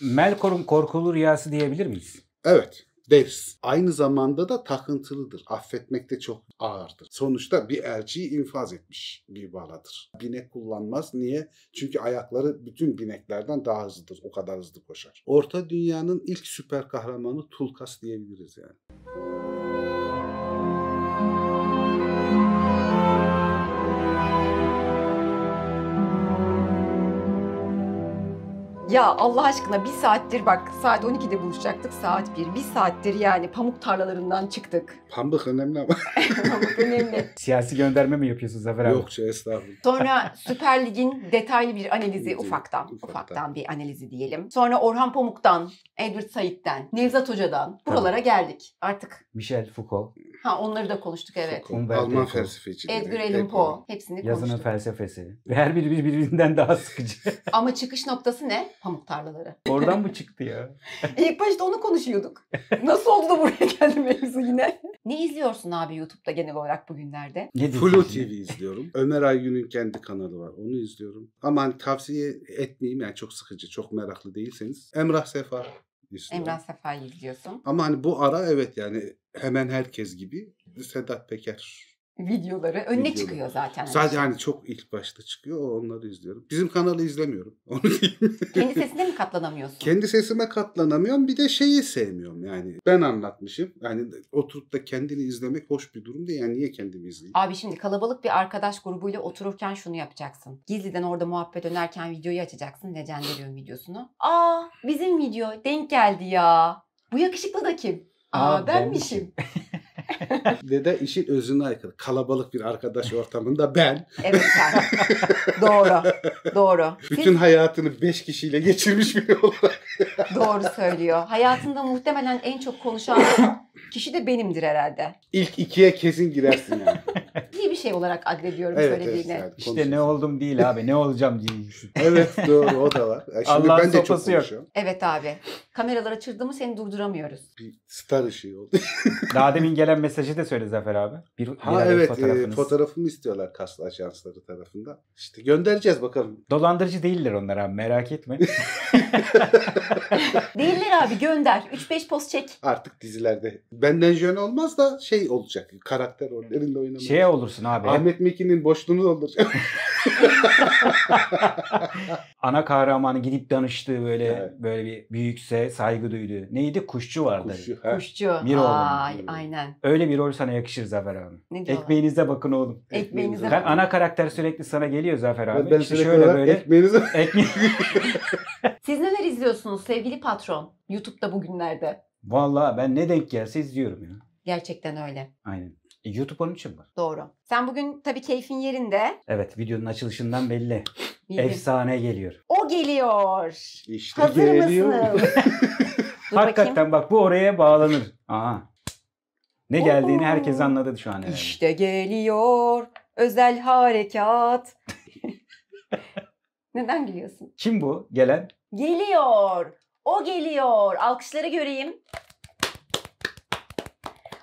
Melkor'un korkulu rüyası diyebilir miyiz? Evet deriz. Aynı zamanda da takıntılıdır. Affetmekte çok ağırdır. Sonuçta bir elçiyi infaz etmiş bir baladır. Binek kullanmaz. Niye? Çünkü ayakları bütün bineklerden daha hızlıdır. O kadar hızlı koşar. Orta dünyanın ilk süper kahramanı Tulkas diyebiliriz yani. Ya Allah aşkına bir saattir bak saat 12'de buluşacaktık saat 1. Bir saattir yani pamuk tarlalarından çıktık. Pambık önemli ama. Pamuk önemli. Siyasi gönderme mi yapıyorsun Zafer abi? Yok şey estağfurullah. Sonra Süper Lig'in detaylı bir analizi ufaktan, ufaktan. ufaktan bir analizi diyelim. Sonra Orhan Pamuk'tan, Edward Said'den, Nevzat Hoca'dan buralara geldik. Artık Michel Foucault, ha onları da konuştuk evet. Foucault, Alman Eco. felsefecileri. Edgar Allan Poe hepsini yazının konuştuk. felsefesi. Ve her biri birbirinden daha sıkıcı. Ama çıkış noktası ne? Pamuk tarlaları. Oradan mı çıktı ya? İlk başta onu konuşuyorduk. Nasıl oldu da buraya geldi mevzu yine? ne izliyorsun abi YouTube'da genel olarak bugünlerde? Ne Flu TV izliyorum. Ömer Aygün'ün kendi kanalı var. Onu izliyorum. Ama hani tavsiye etmeyeyim yani çok sıkıcı, çok meraklı değilseniz. Emrah Sefa izliyorum. Emrah Sefa'yı izliyorsun. Ama hani bu ara evet yani hemen herkes gibi Sedat Peker. Videoları önüne Videoları. çıkıyor zaten. Sadece hani çok ilk başta çıkıyor onları izliyorum. Bizim kanalı izlemiyorum. Onu diyeyim. Kendi sesine mi katlanamıyorsun? Kendi sesime katlanamıyorum. Bir de şeyi sevmiyorum yani. Ben anlatmışım. Yani oturup da kendini izlemek hoş bir durum değil. Yani niye kendimi izleyeyim? Abi şimdi kalabalık bir arkadaş grubuyla otururken şunu yapacaksın. Gizliden orada muhabbet dönerken videoyu açacaksın. Legendarium videosunu. Aa bizim video denk geldi ya. Bu yakışıklı da kim? Aa, Aa, benmişim. Ve de işin özüne aykırı. Kalabalık bir arkadaş ortamında ben Evet sen. doğru. Doğru. Siz bütün hayatını 5 kişiyle geçirmiş biri olarak. doğru söylüyor. Hayatında muhtemelen en çok konuşan kişi de benimdir herhalde. İlk ikiye kesin girersin yani. İyi bir şey olarak addediyorum evet, evet. söylediğini. yani İşte ne oldum değil abi ne olacağım diyeceksin. Evet doğru o da var. Yani Şimdi Allah'ın ben de çok konuşuyorum. Evet abi. Kameralar açıldı mı seni durduramıyoruz. Bir star ışığı oldu. Daha demin gelen mesajı da söyle Zafer abi. Bir, bir Ha evet e, fotoğrafınız. fotoğrafımı istiyorlar kaslı ajansları tarafından. İşte göndereceğiz bakalım. Dolandırıcı değiller onlar abi merak etme. Değiller abi gönder. 3-5 post çek. Artık dizilerde benden jön olmaz da şey olacak. Karakter rollerinde oynamaya. Şeye olursun abi. Ahmet Mekin'in boşluğunu dolduracak. ana kahramanı gidip danıştığı böyle Evet. böyle bir büyükse saygı duyduğu. Neydi? Kuşçu vardı. Kuşçu. ha. Kuşçu. Ay Miroğlu. aynen. Öyle bir rol sana yakışır Zafer abi. Ne diyorlar? Ekmeğinize bakın oğlum. Ekmeğinize bakın. ana karakter sürekli sana geliyor Zafer abi. Ben işte sürekli şöyle olarak böyle ekmeğinizi ekmek. Siz neler izliyorsunuz sevgili patron? YouTube'da bugünlerde. Vallahi ben ne denk gelse izliyorum ya. Gerçekten öyle. Aynen. E, YouTube onun için var. Doğru. Sen bugün tabii keyfin yerinde. Evet videonun açılışından belli. Bildim. Efsane geliyor. O geliyor. işte Hazır geliyor. mısınız? Dur Hakikaten bakayım. bak bu oraya bağlanır. Aha. Ne geldiğini Oo. herkes anladı şu an herhalde. İşte geliyor. Özel harekat. Neden gülüyorsun? Kim bu gelen? Geliyor. O geliyor. Alkışları göreyim.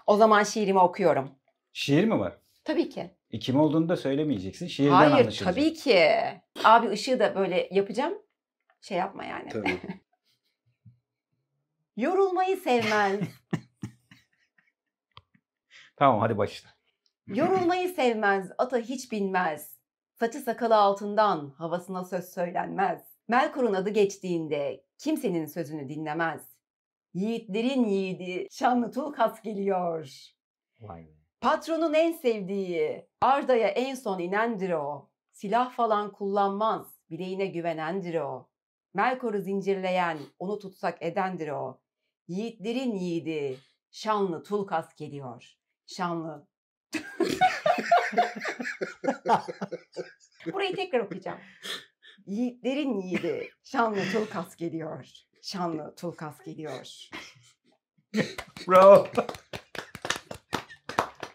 O zaman şiirimi okuyorum. Şiir mi var? Tabii ki. E, kim olduğunu da söylemeyeceksin. Şiirden Hayır anlaşılacak. tabii ki. Abi ışığı da böyle yapacağım. Şey yapma yani. Tabii. Yorulmayı sevmez. Tamam hadi başla. Yorulmayı sevmez. Ata hiç binmez. Saçı sakalı altından havasına söz söylenmez. Melkor'un adı geçtiğinde kimsenin sözünü dinlemez. Yiğitlerin yiğidi şanlı Tulkas geliyor. Vay be. Patronun en sevdiği, Arda'ya en son inendir o. Silah falan kullanmaz, bileğine güvenendir o. Melkor'u zincirleyen, onu tutsak edendir o. Yiğitlerin yiğidi, şanlı Tulkas geliyor. Şanlı. Burayı tekrar okuyacağım. Yiğitlerin yiğidi, şanlı Tulkas geliyor. Şanlı Tulkas geliyor. Bravo.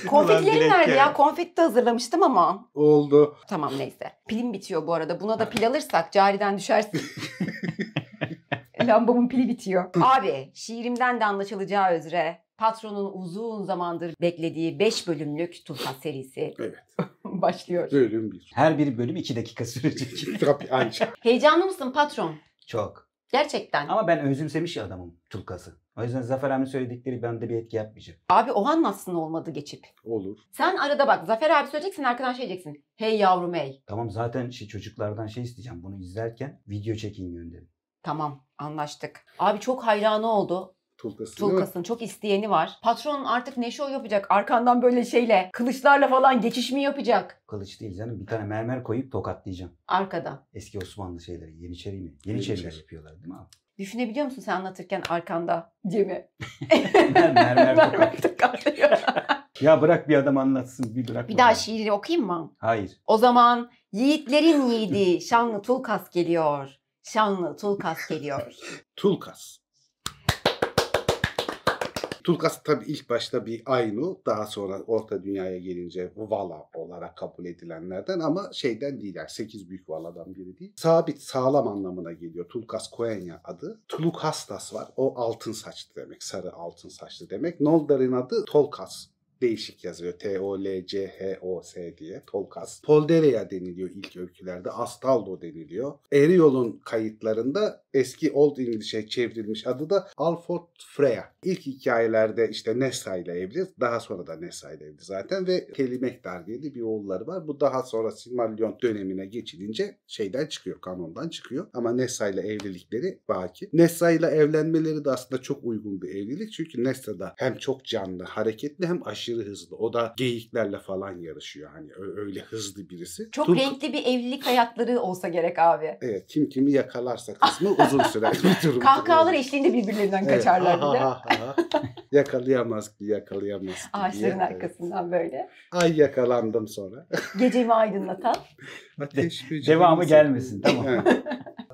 Konfetilerim dilek nerede ya. Konfeti de hazırlamıştım ama. Oldu. Tamam neyse. Pilim bitiyor bu arada. Buna da pil alırsak cariden düşersin. Lambamın pili bitiyor. Abi şiirimden de anlaşılacağı üzere patronun uzun zamandır beklediği 5 bölümlük Tulkas serisi Evet. başlıyor. Bölüm bir. Her bir bölüm iki dakika sürecek. Tabii ancak. Heyecanlı mısın patron? Çok. Gerçekten. Ama ben özümsemiş adamım Tulkas'ı. O yüzden Zafer abinin söyledikleri bende bir etki yapmayacak. Abi o anlatsın olmadı geçip. Olur. Sen arada bak Zafer abi söyleyeceksin arkadan şey diyeceksin. Hey yavrum hey. Tamam zaten şey çocuklardan şey isteyeceğim. Bunu izlerken video çekin gönderin. Tamam anlaştık. Abi çok hayranı oldu. Tulkası değil mi? Tulkas'ın çok isteyeni var. Patron artık ne show yapacak? Arkandan böyle şeyle kılıçlarla falan geçiş mi yapacak? Kılıç değil canım. Bir tane mermer koyup tokatlayacağım. Arkada. Eski Osmanlı şeyleri. Yeniçeri mi? Yeniçeriler Yeniçeri. yapıyorlar değil mi abi? Düşünebiliyor musun sen anlatırken arkanda Cem'i? mermer Mermer tokat. tokatlıyor. Ya bırak bir adam anlatsın. Bir bırak. Bir daha şiiri okuyayım mı? Hayır. O zaman yiğitlerin yiğidi şanlı Tulkas geliyor. Şanlı Tulkas geliyor. Tulkas. Tulkas tabii ilk başta bir Ainu, daha sonra Orta Dünya'ya gelince Vala olarak kabul edilenlerden ama şeyden değil yani 8 büyük Vala'dan biri değil. Sabit, sağlam anlamına geliyor. Tulkas Koenya adı. Tulukastas var. O altın saçlı demek. Sarı altın saçlı demek. Noldar'ın adı Tolkas. Değişik yazıyor. T-O-L-C-H-O-S diye. Tolkas. Poldereya deniliyor ilk öykülerde. Astaldo deniliyor. Eriol'un kayıtlarında eski Old English'e çevrilmiş adı da Alfred Freya. İlk hikayelerde işte Nessa ile evli. Daha sonra da Nessa ile evli zaten ve Telimektar diye de bir oğulları var. Bu daha sonra Silmarillion dönemine geçilince şeyden çıkıyor, kanondan çıkıyor. Ama Nessa ile evlilikleri baki. Nessa ile evlenmeleri de aslında çok uygun bir evlilik. Çünkü Nessa da hem çok canlı, hareketli hem aşırı hızlı. O da geyiklerle falan yarışıyor. Hani öyle hızlı birisi. Çok Tulk- renkli bir evlilik hayatları olsa gerek abi. Evet kim kimi yakalarsa kısmı uzun sürer bir durum. Kahkahalar eşliğinde birbirlerinden Evet. kaçarlar bir de. Yakalayamaz ki yakalayamaz ki Ağaçların diye. Evet. arkasından böyle. Ay yakalandım sonra. Gecemi aydınlatan. Ateş böceği Devamı gelmesin tamam.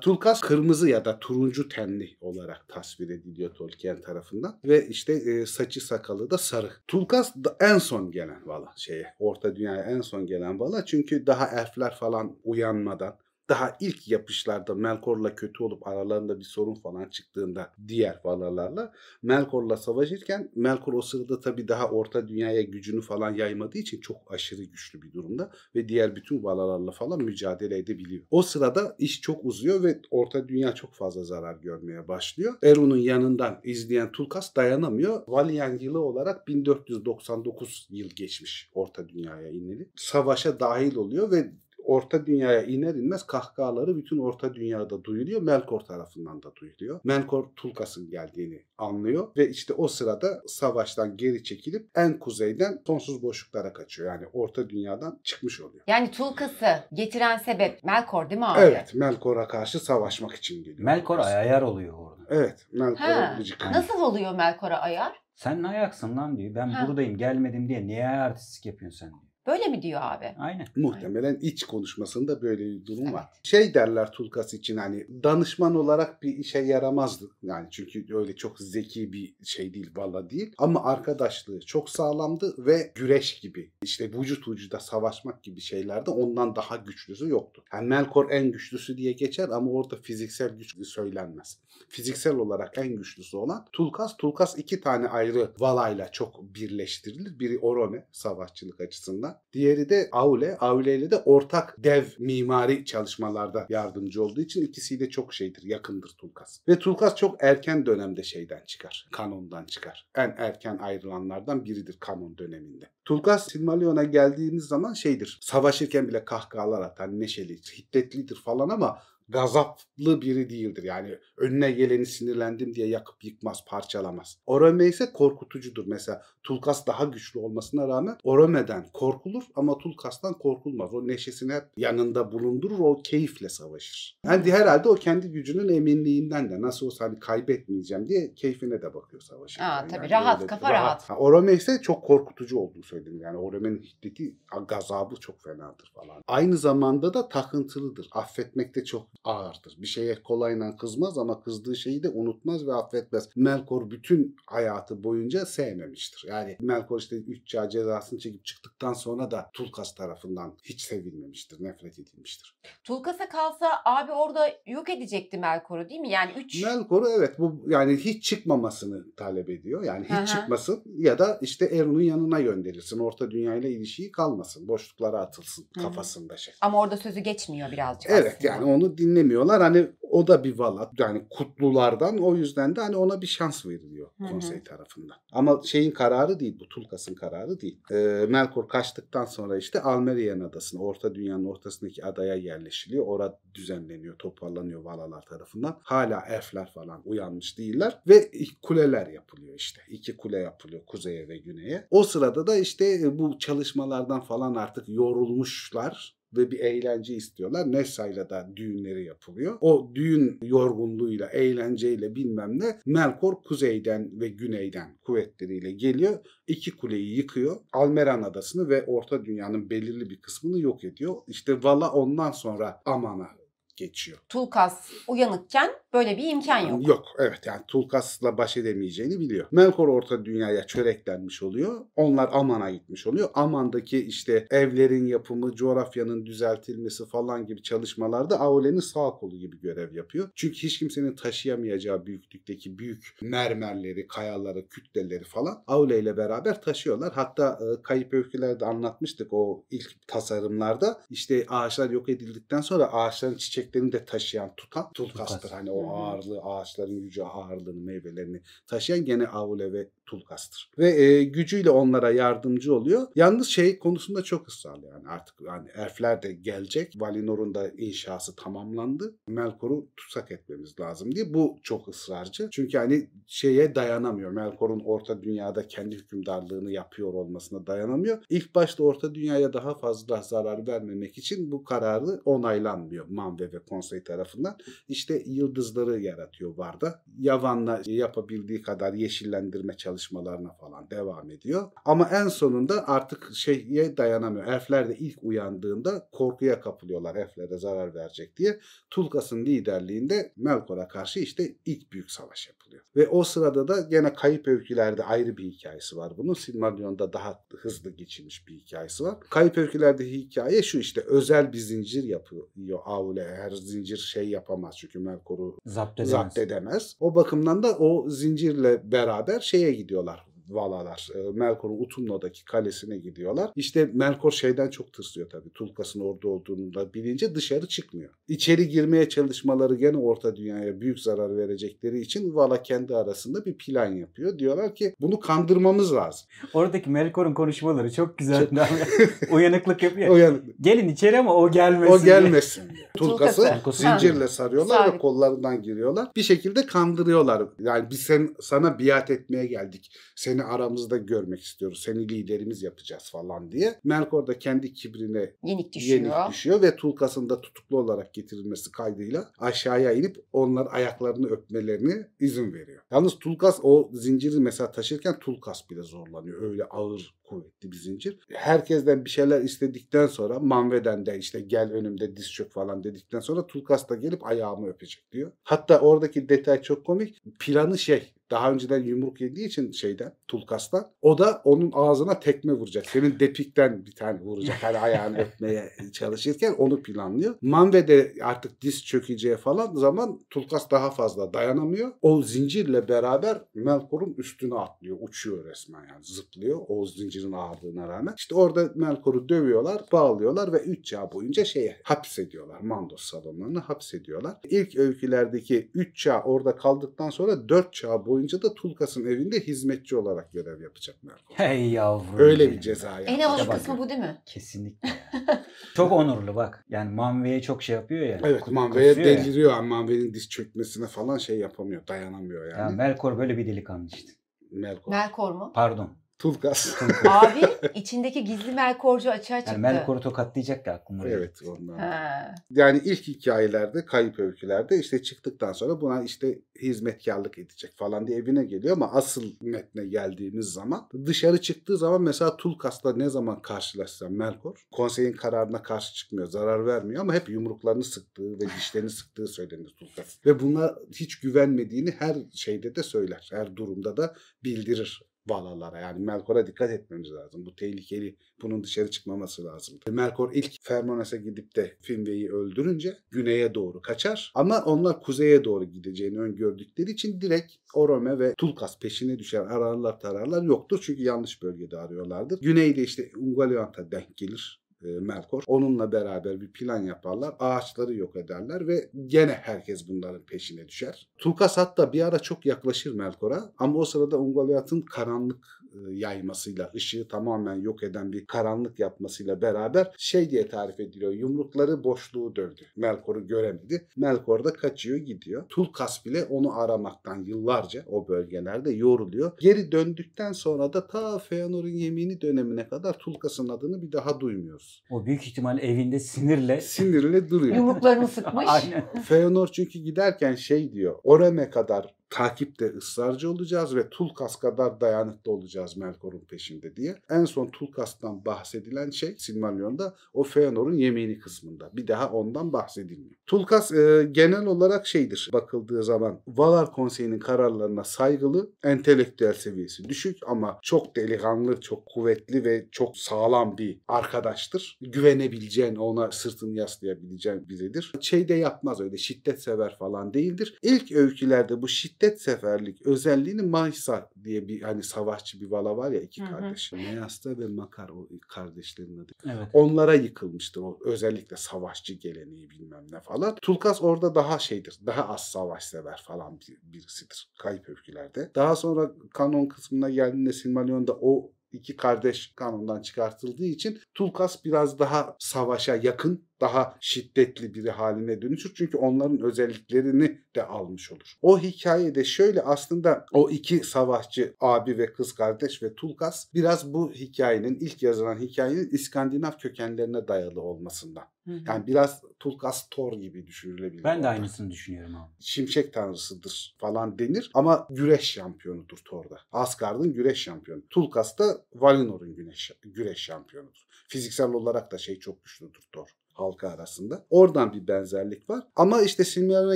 Tulkas kırmızı ya da turuncu tenli olarak tasvir ediliyor Tolkien tarafından ve işte e, saçı sakalı da sarı. Tulkas da en son gelen vala şeye Orta Dünya'ya en son gelen vala çünkü daha elfler falan uyanmadan daha ilk yapışlarda Melkor'la kötü olup aralarında bir sorun falan çıktığında diğer valalarla Melkor'la savaşırken Melkor o sırada tabii daha orta dünyaya gücünü falan yaymadığı için çok aşırı güçlü bir durumda ve diğer bütün valalarla falan mücadele edebiliyor. O sırada iş çok uzuyor ve orta dünya çok fazla zarar görmeye başlıyor. Eru'nun yanından izleyen Tulkas dayanamıyor. Valiant yılı olarak 1499 yıl geçmiş orta dünyaya ineli. Savaşa dahil oluyor ve Orta Dünya'ya iner inmez kahkahaları bütün Orta Dünya'da duyuluyor. Melkor tarafından da duyuluyor. Melkor Tulkas'ın geldiğini anlıyor ve işte o sırada savaştan geri çekilip en kuzeyden sonsuz boşluklara kaçıyor. Yani Orta Dünya'dan çıkmış oluyor. Yani Tulkas'ı getiren sebep Melkor değil mi abi? Evet, Melkor'a karşı savaşmak için geliyor. Melkor ayar oluyor orada. Evet, Melkor'a gıcık. Nasıl oluyor Melkor'a ayar? Sen ne ayaksın lan diyor. Ben Ha. buradayım gelmedim diye niye artistlik yapıyorsun sen diyor. Böyle mi diyor abi? Aynen. Muhtemelen iç konuşmasında böyle bir durum var. Evet. Şey derler Tulkas için hani danışman olarak bir işe yaramazdı. Yani çünkü öyle çok zeki bir şey değil valla değil. Ama arkadaşlığı çok sağlamdı ve güreş gibi işte vücut vücuda savaşmak gibi şeylerde ondan daha güçlüsü yoktu. Yani Melkor en güçlüsü diye geçer ama orada fiziksel güç söylenmez. Fiziksel olarak en güçlüsü olan Tulkas. Tulkas iki tane ayrı valayla çok birleştirilir. Biri Orome savaşçılık açısından. Diğeri de Aule. Aule ile de ortak dev mimari çalışmalarda yardımcı olduğu için ikisiyle çok şeydir, yakındır Tulkas. Ve Tulkas çok erken dönemde şeyden çıkar, kanondan çıkar. En erken ayrılanlardan biridir kanon döneminde. Tulkas Silmarillion'a geldiğimiz zaman şeydir, savaşırken bile kahkahalar atar, neşeli, hiddetlidir falan ama gazaplı biri değildir. Yani önüne geleni sinirlendim diye yakıp yıkmaz, parçalamaz. Orome ise korkutucudur. Mesela Tulkas daha güçlü olmasına rağmen Orome'den korkulur ama Tulkas'tan korkulmaz. O neşesini hep yanında bulundurur, o keyifle savaşır. Yani herhalde o kendi gücünün eminliğinden de nasıl olsa hani kaybetmeyeceğim diye keyfine de bakıyor savaşırken. Aa, tabii, rahat, kafa rahat. Ha, Orome ise çok korkutucu olduğunu söyledim. Yani Orome'nin hiddeti, gazabı çok fenadır falan. Aynı zamanda da takıntılıdır. Affetmekte çok ağırdır. Bir şeye kolayla kızmaz ama kızdığı şeyi de unutmaz ve affetmez. Melkor bütün hayatı boyunca sevmemiştir. Yani Melkor işte 3 çağ cezasını çekip çıktıktan sonra da Tulkas tarafından hiç sevilmemiştir, nefret edilmiştir. Tulkas'a kalsa abi orada yok edecekti Melkor'u değil mi? Yani 3 Melkor'u evet bu yani hiç çıkmamasını talep ediyor. Yani hiç hı. çıkmasın ya da işte Eru'nun yanına gönderilsin. Orta dünyayla ilişiği kalmasın. Boşluklara atılsın hı. kafasında şey. ama orada sözü geçmiyor birazcık Evet aslında. yani onu dinlemiyorlar. Hani O da bir Vala yani kutlulardan o yüzden de hani ona bir şans veriliyor Hı hı. konsey tarafından. Ama şeyin kararı değil bu Tulkas'ın kararı değil. Ee, Melkor kaçtıktan sonra işte Almerian adasına orta dünyanın ortasındaki adaya yerleşiliyor. Orada düzenleniyor toparlanıyor Valalar tarafından. Hala elfler falan uyanmış değiller ve kuleler yapılıyor işte. İki kule yapılıyor kuzeye ve güneye. O sırada da işte e, bu çalışmalardan falan artık yorulmuşlar ve bir eğlence istiyorlar. Nessa'yla da düğünleri yapılıyor. O düğün yorgunluğuyla, eğlenceyle bilmem ne Melkor kuzeyden ve güneyden kuvvetleriyle geliyor. İki kuleyi yıkıyor. Almeran adasını ve Orta Dünya'nın belirli bir kısmını yok ediyor. İşte Vala ondan sonra Aman'a geçiyor. Tulkas uyanıkken böyle bir imkan yok. Yok evet yani Tulkas'la baş edemeyeceğini biliyor. Melkor Orta Dünya'ya çöreklenmiş oluyor. Onlar Aman'a gitmiş oluyor. Aman'daki işte evlerin yapımı, coğrafyanın düzeltilmesi falan gibi çalışmalarda Aule'nin sağ kolu gibi görev yapıyor. Çünkü hiç kimsenin taşıyamayacağı büyüklükteki büyük mermerleri, kayaları, kütleleri falan Aule ile beraber taşıyorlar. Hatta e, Kayıp Öyküler'de anlatmıştık o ilk tasarımlarda. İşte ağaçlar yok edildikten sonra ağaçların çiçeklerini de taşıyan tutan Tulkas'tır. Tulkas. Hani o ağırlığı, ağaçların gücü ağırlığını, meyvelerini taşıyan gene Aule ve Tulkas'tır. Ve e, gücüyle onlara yardımcı oluyor. Yalnız şey konusunda çok ısrarlı yani artık yani elfler de gelecek. Valinor'un da inşası tamamlandı. Melkor'u tutsak etmemiz lazım diye. Bu çok ısrarcı. Çünkü hani şeye dayanamıyor. Melkor'un Orta Dünya'da kendi hükümdarlığını yapıyor olmasına dayanamıyor. İlk başta Orta Dünya'ya daha fazla zarar vermemek için bu kararı onaylanmıyor Manve ve Konsey tarafından. İşte yıldızları yaratıyor Varda. Yavan'la yapabildiği kadar yeşillendirme çalışmalarına falan devam ediyor. Ama en sonunda artık şeye dayanamıyor. Elfler de ilk uyandığında korkuya kapılıyorlar elflere zarar verecek diye. Tulkas'ın liderliğinde Melkor'a karşı işte ilk büyük savaş yapılıyor. Ve o sırada da gene kayıp öykülerde ayrı bir hikayesi var bunun. Silmarillion'da daha hızlı geçilmiş bir hikayesi var. Kayıp öykülerde hikaye şu işte özel bir zincir yapıyor Aule. Her zincir şey yapamaz çünkü Melkor'u Zapt edemez. zapt edemez. O bakımdan da o zincirle beraber şeye gidiyorlar. Valalar. E, Melkor'un Utumno'daki kalesine gidiyorlar. İşte Melkor şeyden çok tırsıyor tabii. Tulkas'ın orada olduğunu da bilince dışarı çıkmıyor. İçeri girmeye çalışmaları gene Orta Dünya'ya büyük zarar verecekleri için Vala kendi arasında bir plan yapıyor. Diyorlar ki bunu kandırmamız lazım. Oradaki Melkor'un konuşmaları çok güzel. Uyanıklık yapıyor. O yani Gelin içeri ama o gelmesin. o gelmesin. Tulkas'ı zincirle sarıyorlar ve Sabit. kollarından giriyorlar. Bir şekilde kandırıyorlar. Yani biz sen, sana biat etmeye geldik. Seni aramızda görmek istiyoruz. Seni liderimiz yapacağız falan diye. Melkor da kendi kibrine Yenik düşüyor. yenik düşüyor ve Tulkas'ın da tutuklu olarak getirilmesi kaydıyla aşağıya inip onlar ayaklarını öpmelerine izin veriyor. Yalnız Tulkas o zinciri mesela taşırken Tulkas bile zorlanıyor. Öyle ağır kuvvetli bir zincir. Herkesten bir şeyler istedikten sonra Manve'den de işte gel önümde diz çök falan dedikten sonra Tulkas da gelip ayağımı öpecek diyor. Hatta oradaki detay çok komik. Planı şey daha önceden yumruk yediği için şeyden Tulkas'tan o da onun ağzına tekme vuracak. Senin depikten bir tane vuracak. Hani ayağını öpmeye çalışırken onu planlıyor. Manve de artık diz çökeceği falan zaman Tulkas daha fazla dayanamıyor. O zincirle beraber Melkor'un üstüne atlıyor. Uçuyor resmen yani zıplıyor. O zincirin ağırlığına rağmen. İşte orada Melkor'u dövüyorlar, bağlıyorlar ve 3 çağ boyunca şeye hapsediyorlar. Mandos salonlarına hapsediyorlar. İlk öykülerdeki 3 çağ orada kaldıktan sonra 4 çağ boyunca da Tulkas'ın evinde hizmetçi olarak görev yapacak Melkor. Hey yavrum. Öyle bir ceza yani. En bak. kısmı bu değil mi? Kesinlikle. çok onurlu bak. Yani Manve'ye çok şey yapıyor ya. Evet Manve'ye kusuyor ya. deliriyor ama Manve'nin diz çökmesine falan şey yapamıyor, dayanamıyor yani. Ya Melkor böyle bir delikanlı işte. Melkor. Melkor mu? Pardon. Tulkas. Abi içindeki gizli Melkorcu açığa çıktı. Yani Melkor'u tokatlayacak ya aklım oraya. evet ondan. Ha. Yani ilk hikayelerde, kayıp öykülerde işte çıktıktan sonra buna işte hizmetkarlık edecek falan diye evine geliyor ama asıl metne geldiğimiz zaman dışarı çıktığı zaman mesela Tulkas'la ne zaman karşılaşsa Melkor konseyin kararına karşı çıkmıyor, zarar vermiyor ama hep yumruklarını sıktığı ve dişlerini sıktığı söylenir Tulkas. Ve buna hiç güvenmediğini her şeyde de söyler. Her durumda da bildirir Valalara yani Melkor'a dikkat etmemiz lazım. Bu tehlikeli. Bunun dışarı çıkmaması lazım. Melkor ilk Fermones'e gidip de Finwë'yi öldürünce güneye doğru kaçar. Ama onlar kuzeye doğru gideceğini öngördükleri için direkt Orome ve Tulkas peşine düşer. Ararlar tararlar yoktur çünkü yanlış bölgede arıyorlardır. Güneyde işte Ungoliant'a denk gelir e, Melkor. Onunla beraber bir plan yaparlar. Ağaçları yok ederler ve gene herkes bunların peşine düşer. Tulkas hatta bir ara çok yaklaşır Melkor'a ama o sırada Ungoliath'ın karanlık e, yaymasıyla, ışığı tamamen yok eden bir karanlık yapmasıyla beraber şey diye tarif ediliyor. Yumrukları boşluğu dövdü. Melkor'u göremedi. Melkor da kaçıyor gidiyor. Tulkas bile onu aramaktan yıllarca o bölgelerde yoruluyor. Geri döndükten sonra da ta Feanor'un yemini dönemine kadar Tulkas'ın adını bir daha duymuyoruz. O büyük ihtimal evinde sinirle Sinirle duruyor. Yumruklarını sıkmış. Aynen. Feanor çünkü giderken şey diyor. Orem'e kadar takipte ısrarcı olacağız ve Tulkas kadar dayanıklı olacağız Melkor'un peşinde diye. En son Tulkas'tan bahsedilen şey Silmarillion'da o Feanor'un yemini kısmında. Bir daha ondan bahsedilmiyor. Tulkas e, genel olarak şeydir bakıldığı zaman Valar Konseyi'nin kararlarına saygılı, entelektüel seviyesi düşük ama çok delikanlı, çok kuvvetli ve çok sağlam bir arkadaştır. Güvenebileceğin, ona sırtını yaslayabileceğin biridir. Şey de yapmaz öyle şiddet sever falan değildir. İlk öykülerde bu şiddet seferlik özelliğini Mahisa diye bir hani savaşçı bir vala var ya iki Hı hı. kardeş. Meyasta ve Makar o kardeşlerin adı. Evet. Onlara yıkılmıştır o özellikle savaşçı geleneği bilmem ne falan. Tulkas orada daha şeydir. Daha az savaş sever falan bir, birisidir. Kayıp öykülerde. Daha sonra kanon kısmına geldiğinde Silmarillion'da o iki kardeş kanondan çıkartıldığı için Tulkas biraz daha savaşa yakın, daha şiddetli biri haline dönüşür. Çünkü onların özelliklerini de almış olur. O hikayede şöyle aslında o iki savaşçı abi ve kız kardeş ve Tulkas biraz bu hikayenin ilk yazılan hikayenin İskandinav kökenlerine dayalı olmasından. Hı hı. Yani biraz Tulkas Thor gibi düşünülebilir. Ben de orada aynısını düşünüyorum abi. şimşek tanrısıdır falan denir ama güreş şampiyonudur Thor'da. Asgard'ın güreş şampiyonu. Tulkas da Valinor'un güreş, güreş şampiyonudur. Fiziksel olarak da şey çok güçlüdür Thor halka arasında. Oradan bir benzerlik var. Ama işte Silmarillion'a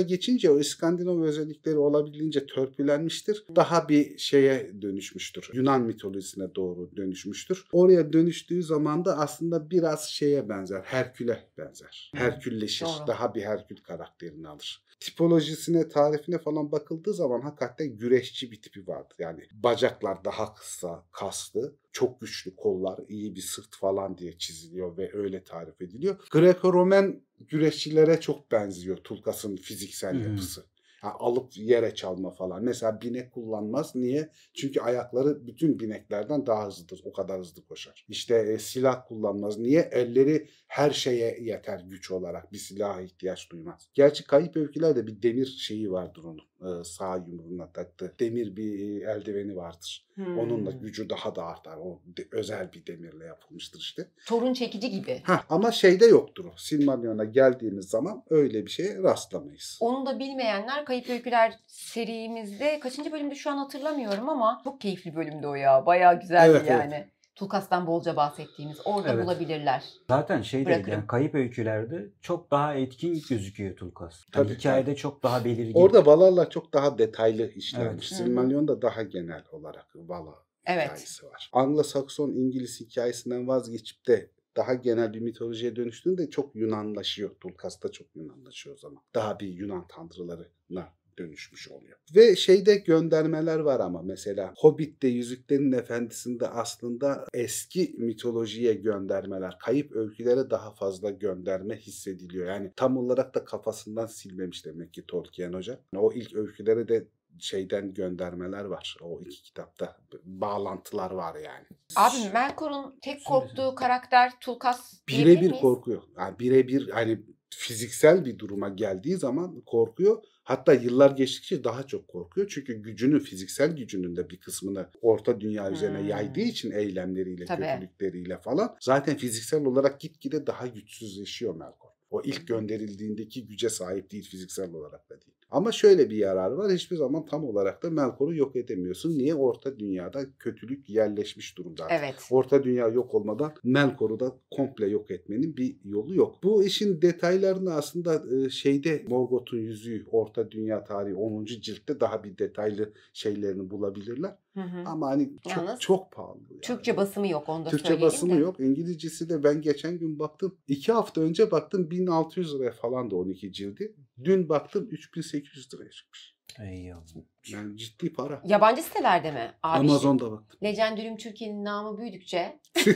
geçince o İskandinav özellikleri olabildiğince törpülenmiştir. Daha bir şeye dönüşmüştür. Yunan mitolojisine doğru dönüşmüştür. Oraya dönüştüğü zaman da aslında biraz şeye benzer. Herkül'e benzer. Herkülleşir. Doğru. Daha bir Herkül karakterini alır tipolojisine, tarifine falan bakıldığı zaman hakikaten güreşçi bir tipi vardır. Yani bacaklar daha kısa, kaslı, çok güçlü kollar, iyi bir sırt falan diye çiziliyor ve öyle tarif ediliyor. Greco-Romen güreşçilere çok benziyor Tulkas'ın fiziksel hı. yapısı. Yani alıp yere çalma falan. Mesela binek kullanmaz. Niye? Çünkü ayakları bütün bineklerden daha hızlıdır. O kadar hızlı koşar. İşte e, silah kullanmaz. Niye? Elleri her şeye yeter güç olarak. Bir silaha ihtiyaç duymaz. Gerçi kayıp öykülerde bir demir şeyi vardır onun. Ee, sağ yumruğuna taktığı. Demir bir e, eldiveni vardır. Hmm. Onunla gücü daha da artar. O de- özel bir demirle yapılmıştır işte. Torun çekici gibi. Hah, ama şeyde yoktur o. Silmarillion'a geldiğimiz zaman öyle bir şeye rastlamayız. Onu da bilmeyenler Kayıp Öyküler serimizde kaçıncı bölümde şu an hatırlamıyorum ama çok keyifli bölümdü o ya. Bayağı güzeldi Evet, evet. yani. Tulkas'tan bolca bahsettiğimiz orada Evet. bulabilirler. Zaten şey değil yani kayıp öykülerde çok daha etkin gözüküyor Tulkas. Yani Tabii, hikayede çok daha belirgin. Orada Valar'la çok daha detaylı işlenmiş. Evet. Hı hı. Daha genel olarak Vala Evet. hikayesi var. Anglo-Sakson İngiliz hikayesinden vazgeçip de daha genel bir mitolojiye dönüştüğünde çok Yunanlaşıyor. Tulkas'ta çok Yunanlaşıyor o zaman. Daha bir Yunan tanrılarına dönüşmüş oluyor. Ve şeyde göndermeler var ama mesela Hobbit'te Yüzüklerin Efendisi'nde aslında eski mitolojiye göndermeler, kayıp öykülere daha fazla gönderme hissediliyor. Yani tam olarak da kafasından silmemiş demek ki Tolkien Hoca. O ilk öykülere de şeyden göndermeler var. O iki kitapta bağlantılar var yani. Abi Melkor'un tek korktuğu karakter Tulkas birebir korkuyor. Yani birebir hani fiziksel bir duruma geldiği zaman korkuyor. Hatta yıllar geçtikçe daha çok korkuyor. Çünkü gücünü, fiziksel gücünün de bir kısmını orta dünya üzerine Hmm. yaydığı için eylemleriyle, Tabii. kötülükleriyle falan zaten fiziksel olarak gitgide daha güçsüzleşiyor Melkor. O ilk gönderildiğindeki güce sahip değil fiziksel olarak da değil. Ama şöyle bir yararı var. Hiçbir zaman tam olarak da Melkor'u yok edemiyorsun. Niye? Orta dünyada kötülük yerleşmiş durumda. artık. Evet. Orta dünya yok olmadan Melkor'u da komple yok etmenin bir yolu yok. Bu işin detaylarını aslında e, şeyde Morgoth'un yüzüğü Orta Dünya tarihi 10. ciltte daha bir detaylı şeylerini bulabilirler. Hı hı. Ama hani çok Yalnız çok pahalı. yani. Türkçe basımı yok onu da Türkçe basımı de. yok. İngilizcesi de ben geçen gün baktım. iki hafta önce baktım 1600 liraya falan da 12 cildi. Dün baktım 3800 liraya çıkmış. Ey yavrum. Yani ciddi para. Yabancı sitelerde mi? Abi Amazon'da bak. Legendarium Türkiye'nin namı büyüdükçe.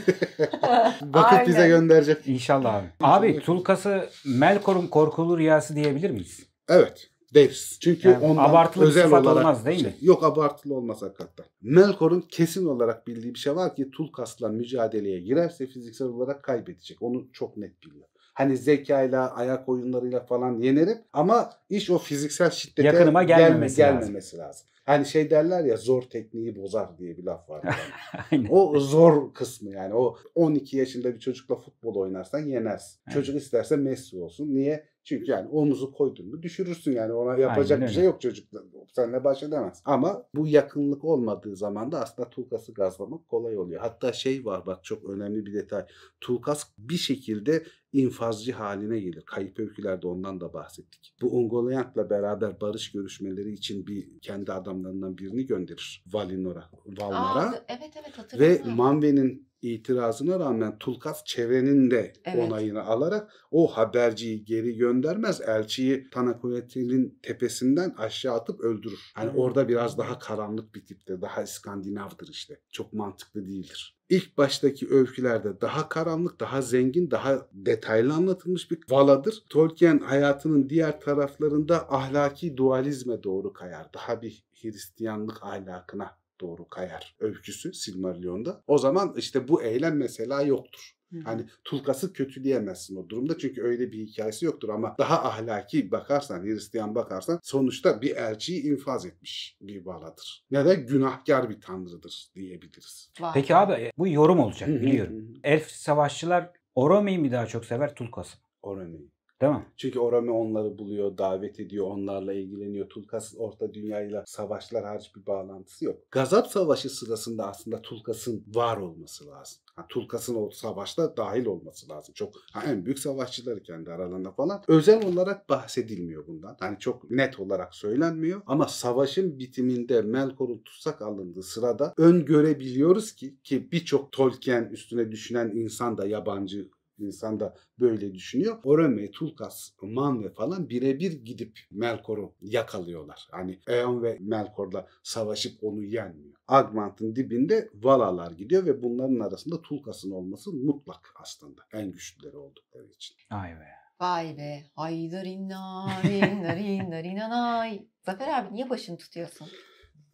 Bakıp bize gönderecek. İnşallah abi. Abi Tulkas'ı Melkor'un korkulu rüyası diyebilir miyiz? Evet deriz. Çünkü Yani ondan abartılı özel sıfat olarak olmaz değil mi? Yok abartılı olmaz hakikaten. Melkor'un kesin olarak bildiği bir şey var ki Tulkas'la mücadeleye girerse fiziksel olarak kaybedecek. Onu çok net biliyor. Hani zekayla, ayak oyunlarıyla falan yenerim ama iş o fiziksel şiddete Yakınıma gelme- gelmemesi lazım. gelmemesi lazım. Hani şey derler ya zor tekniği bozar diye bir laf var. Aynen. O zor kısmı yani. O 12 yaşında bir çocukla futbol oynarsan yenersin. Çocuk isterse Messi olsun. Niye? Çünkü yani omuzu koydun mu düşürürsün yani. Ona yapacak Aynen bir şey yok çocukla. Seninle baş edemez. Ama bu yakınlık olmadığı zaman da aslında Tulkas'ı gazlamak kolay oluyor. Hatta şey var bak çok önemli bir detay. Tulkas bir şekilde infazcı haline gelir. Kayıp öykülerde ondan da bahsettik. Bu Ungoliant'la beraber barış görüşmeleri için bir kendi adamlarından birini gönderir. Valinor'a, Valnor'a. Aa, evet evet Ve hatırladım. Manve'nin itirazına rağmen Tulkas çevrenin de Evet. onayını alarak o haberciyi geri göndermez. Elçiyi Tanakuletil'in tepesinden aşağı atıp öldürür. Hani Hmm. orada biraz daha karanlık bir tipte, daha İskandinav'dır işte. Çok mantıklı değildir. İlk baştaki öykülerde daha karanlık, daha zengin, daha detaylı anlatılmış bir Vala'dır. Tolkien hayatının diğer taraflarında ahlaki dualizme doğru kayar. Daha bir Hristiyanlık ahlakına doğru kayar öyküsü Silmarillion'da. O zaman işte bu eylem mesela yoktur. Hani Tulkas'ı kötüleyemezsin o durumda çünkü öyle bir hikayesi yoktur ama daha ahlaki bakarsan, Hristiyan bakarsan sonuçta bir elçiyi infaz etmiş bir baladır. Ya da günahkar bir tanrıdır diyebiliriz. Vay. Peki abi e, bu yorum olacak biliyorum. Elf savaşçılar Orome'yi mi daha çok sever Tulkas'ı? mı? Değil mi? Çünkü Orami onları buluyor, davet ediyor, onlarla ilgileniyor. Tulkas Orta Dünya'yla savaşlar hariç bir bağlantısı yok. Gazap Savaşı sırasında aslında Tulkas'ın var olması lazım. Ha, Tulkas'ın o savaşta dahil olması lazım. Çok ha, en büyük savaşçıları kendi aralarında falan. Özel olarak bahsedilmiyor bundan. Hani çok net olarak söylenmiyor. Ama savaşın bitiminde Melkor'un tutsak alındığı sırada öngörebiliyoruz ki ki birçok Tolkien üstüne düşünen insan da yabancı insan da böyle düşünüyor. Orome, Tulkas, Manve falan birebir gidip Melkor'u yakalıyorlar. Hani Eon ve Melkor'la savaşıp onu yenmiyor. Agmant'ın dibinde Valalar gidiyor ve bunların arasında Tulkas'ın olması mutlak aslında. En güçlüleri oldukları için. Ay be. Vay be. Haydarinna rinna rinna rinanay. Zafer abi niye başını tutuyorsun?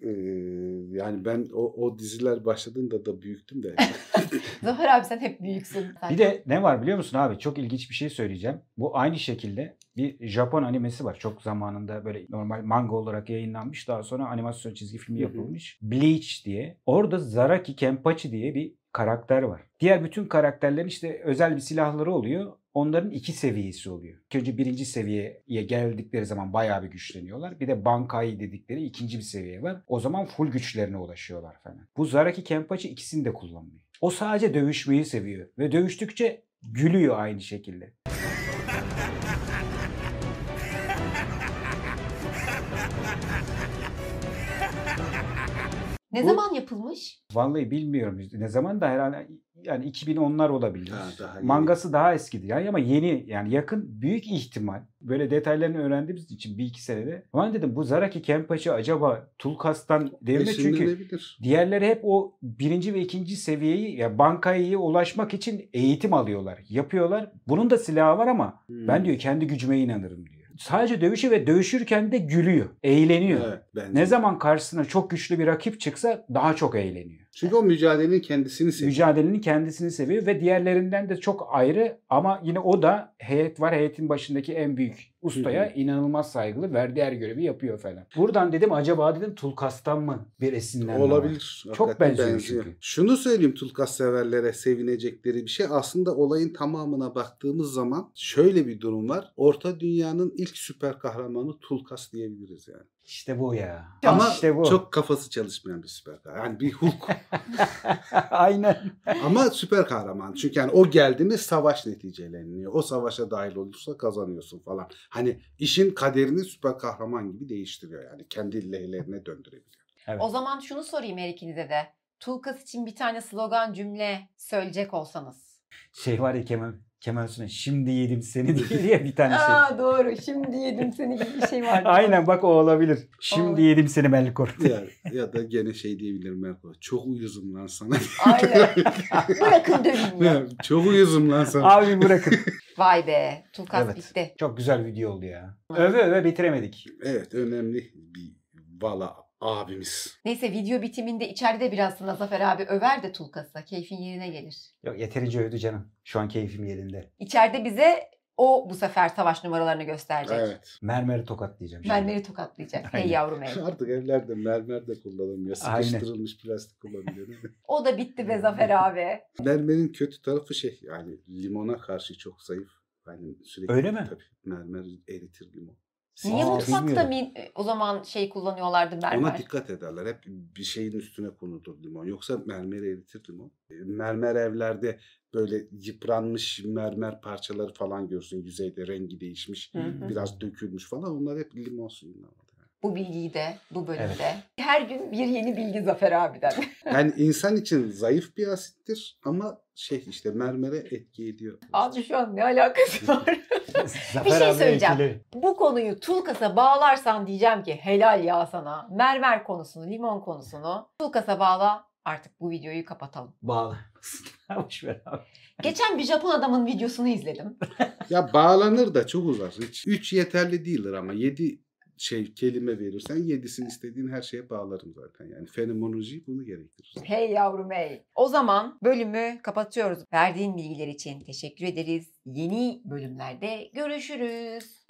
Ee, yani ben o, o diziler başladığında da büyüktüm de. Zafer abi sen hep büyüksün. Sen Bir de ne var biliyor musun abi? Çok ilginç bir şey söyleyeceğim. Bu aynı şekilde bir Japon animesi var. Çok zamanında böyle normal manga olarak yayınlanmış. Daha sonra animasyon çizgi filmi yapılmış. Bleach diye. Orada Zaraki Kenpachi diye bir karakter var. Diğer bütün karakterlerin işte özel bir silahları oluyor. Onların iki seviyesi oluyor. Önce birinci seviyeye geldikleri zaman bayağı bir güçleniyorlar. Bir de Bankai dedikleri ikinci bir seviye var. O zaman full güçlerine ulaşıyorlar falan. Bu Zaraki Kenpachi ikisini de kullanmıyor. O sadece dövüşmeyi seviyor. Ve dövüştükçe gülüyor aynı şekilde. Ne Bu- zaman yapılmış? Vallahi bilmiyorum ne zaman da herhalde yani 2010'lar olabilir. Ha, daha. Mangası daha eskidir yani ama yeni yani yakın büyük ihtimal böyle detaylarını öğrendiğimiz için bir iki senede. Ama dedim bu Zaraki Kenpachi acaba Tulkas'tan değil mi? Çünkü diğerleri hep o birinci ve ikinci seviyeyi ya Bankai'ye ulaşmak için eğitim alıyorlar. Yapıyorlar. Bunun da silahı var ama Hmm. ben diyor kendi gücüme inanırım diyor. Sadece dövüşü ve dövüşürken de gülüyor. Eğleniyor. Evet, bence. Ne zaman karşısına çok güçlü bir rakip çıksa daha çok eğleniyor. Çünkü o mücadelenin kendisini seviyor. Mücadelenin kendisini seviyor ve diğerlerinden de çok ayrı ama yine o da heyet var. Heyetin başındaki en büyük ustaya Hı inanılmaz saygılı. Verdiği her görevi yapıyor falan. Buradan dedim acaba dedim Tulkas'tan mı bir esinlenme var? Olabilir. Çok Hakikaten benziyor çünkü. Şunu söyleyeyim Tulkas severlere sevinecekleri bir şey. Aslında olayın tamamına baktığımız zaman şöyle bir durum var. Orta dünyanın ilk süper kahramanı Tulkas diyebiliriz yani. İşte bu ya. Ama işte bu. çok kafası çalışmayan bir süper kahraman. Yani bir Hulk. Aynen. Ama süper kahraman. Çünkü yani o geldi mi savaş neticeleniyor. O savaşa dahil olursa kazanıyorsun falan. Hani işin kaderini süper kahraman gibi değiştiriyor yani. Kendi lehlerine döndürebiliyor. Evet. O zaman şunu sorayım her ikinize de. Tulkas için bir tane slogan cümle söyleyecek olsanız. Şey var ya Kemal Kemal Sunal şimdi yedim seni diye, bir tane şey. Aa doğru. Şimdi yedim seni gibi bir şey vardı. Aynen bak o olabilir. Şimdi Olabilir. yedim seni Melkor. ya, ya da gene şey diyebilirim Merko. Çok uyuzum lan sana. Aynen. Bırakın döveyim ya. Ya, Çok uyuzum lan sana. Abi bırakın. Vay be. Tulkas Evet. bitti. Çok güzel video oldu ya. Öve öve bitiremedik. Evet önemli bir valla abimiz. Neyse video bitiminde içeride biraz sana Zafer abi över de Tulkas'a. Keyfin yerine gelir. Yok yeterince övdü canım. Şu an keyfim yerinde. İçeride bize o bu sefer savaş numaralarını gösterecek. Evet. Mermeri tokatlayacağım şimdi. Mermeri tokatlayacak. Hey Aynen. yavrum hey. Artık evlerde mermer de kullanılmıyor. Aynen. Sıkıştırılmış plastik kullanılıyor. değil mi? O da bitti be Zafer abi. Mermerin kötü tarafı şey yani limona karşı çok zayıf. Yani sürekli Öyle mi? Tabii mermer eritir limon. Niye Aa, mutfakta bilmiyorum. min, o zaman şey kullanıyorlardı mermer? Ona dikkat ederler. Hep bir şeyin üstüne konulur limon. Yoksa mermeri eritir limon. E, Mermer evlerde böyle yıpranmış mermer parçaları falan görsün. Yüzeyde rengi değişmiş. Hı hı. Biraz dökülmüş falan. Onlar hep limon suyundan var. Bu bilgiyi de bu bölümde. Evet. Her gün bir yeni bilgi Zafer abiden. Yani insan için zayıf bir asittir ama şey işte mermere etki ediyor. Abi şu an ne alakası var? Zafer şey söyleyeceğim. etkileri. bu konuyu Tulkas'a bağlarsan diyeceğim ki helal ya sana. Mermer konusunu, limon konusunu Tulkas'a bağla. Artık bu videoyu kapatalım. Bağlı. Boş ver abi. Geçen bir Japon adamın videosunu izledim. Ya bağlanır da çok uzar. Hiç, üç yeterli değildir ama yedi şey kelime verirsen yedisini istediğin her şeye bağlarım zaten. Yani fenomenoloji bunu gerektirir. Hey yavrum hey. O zaman bölümü kapatıyoruz. Verdiğin bilgiler için teşekkür ederiz. Yeni bölümlerde görüşürüz.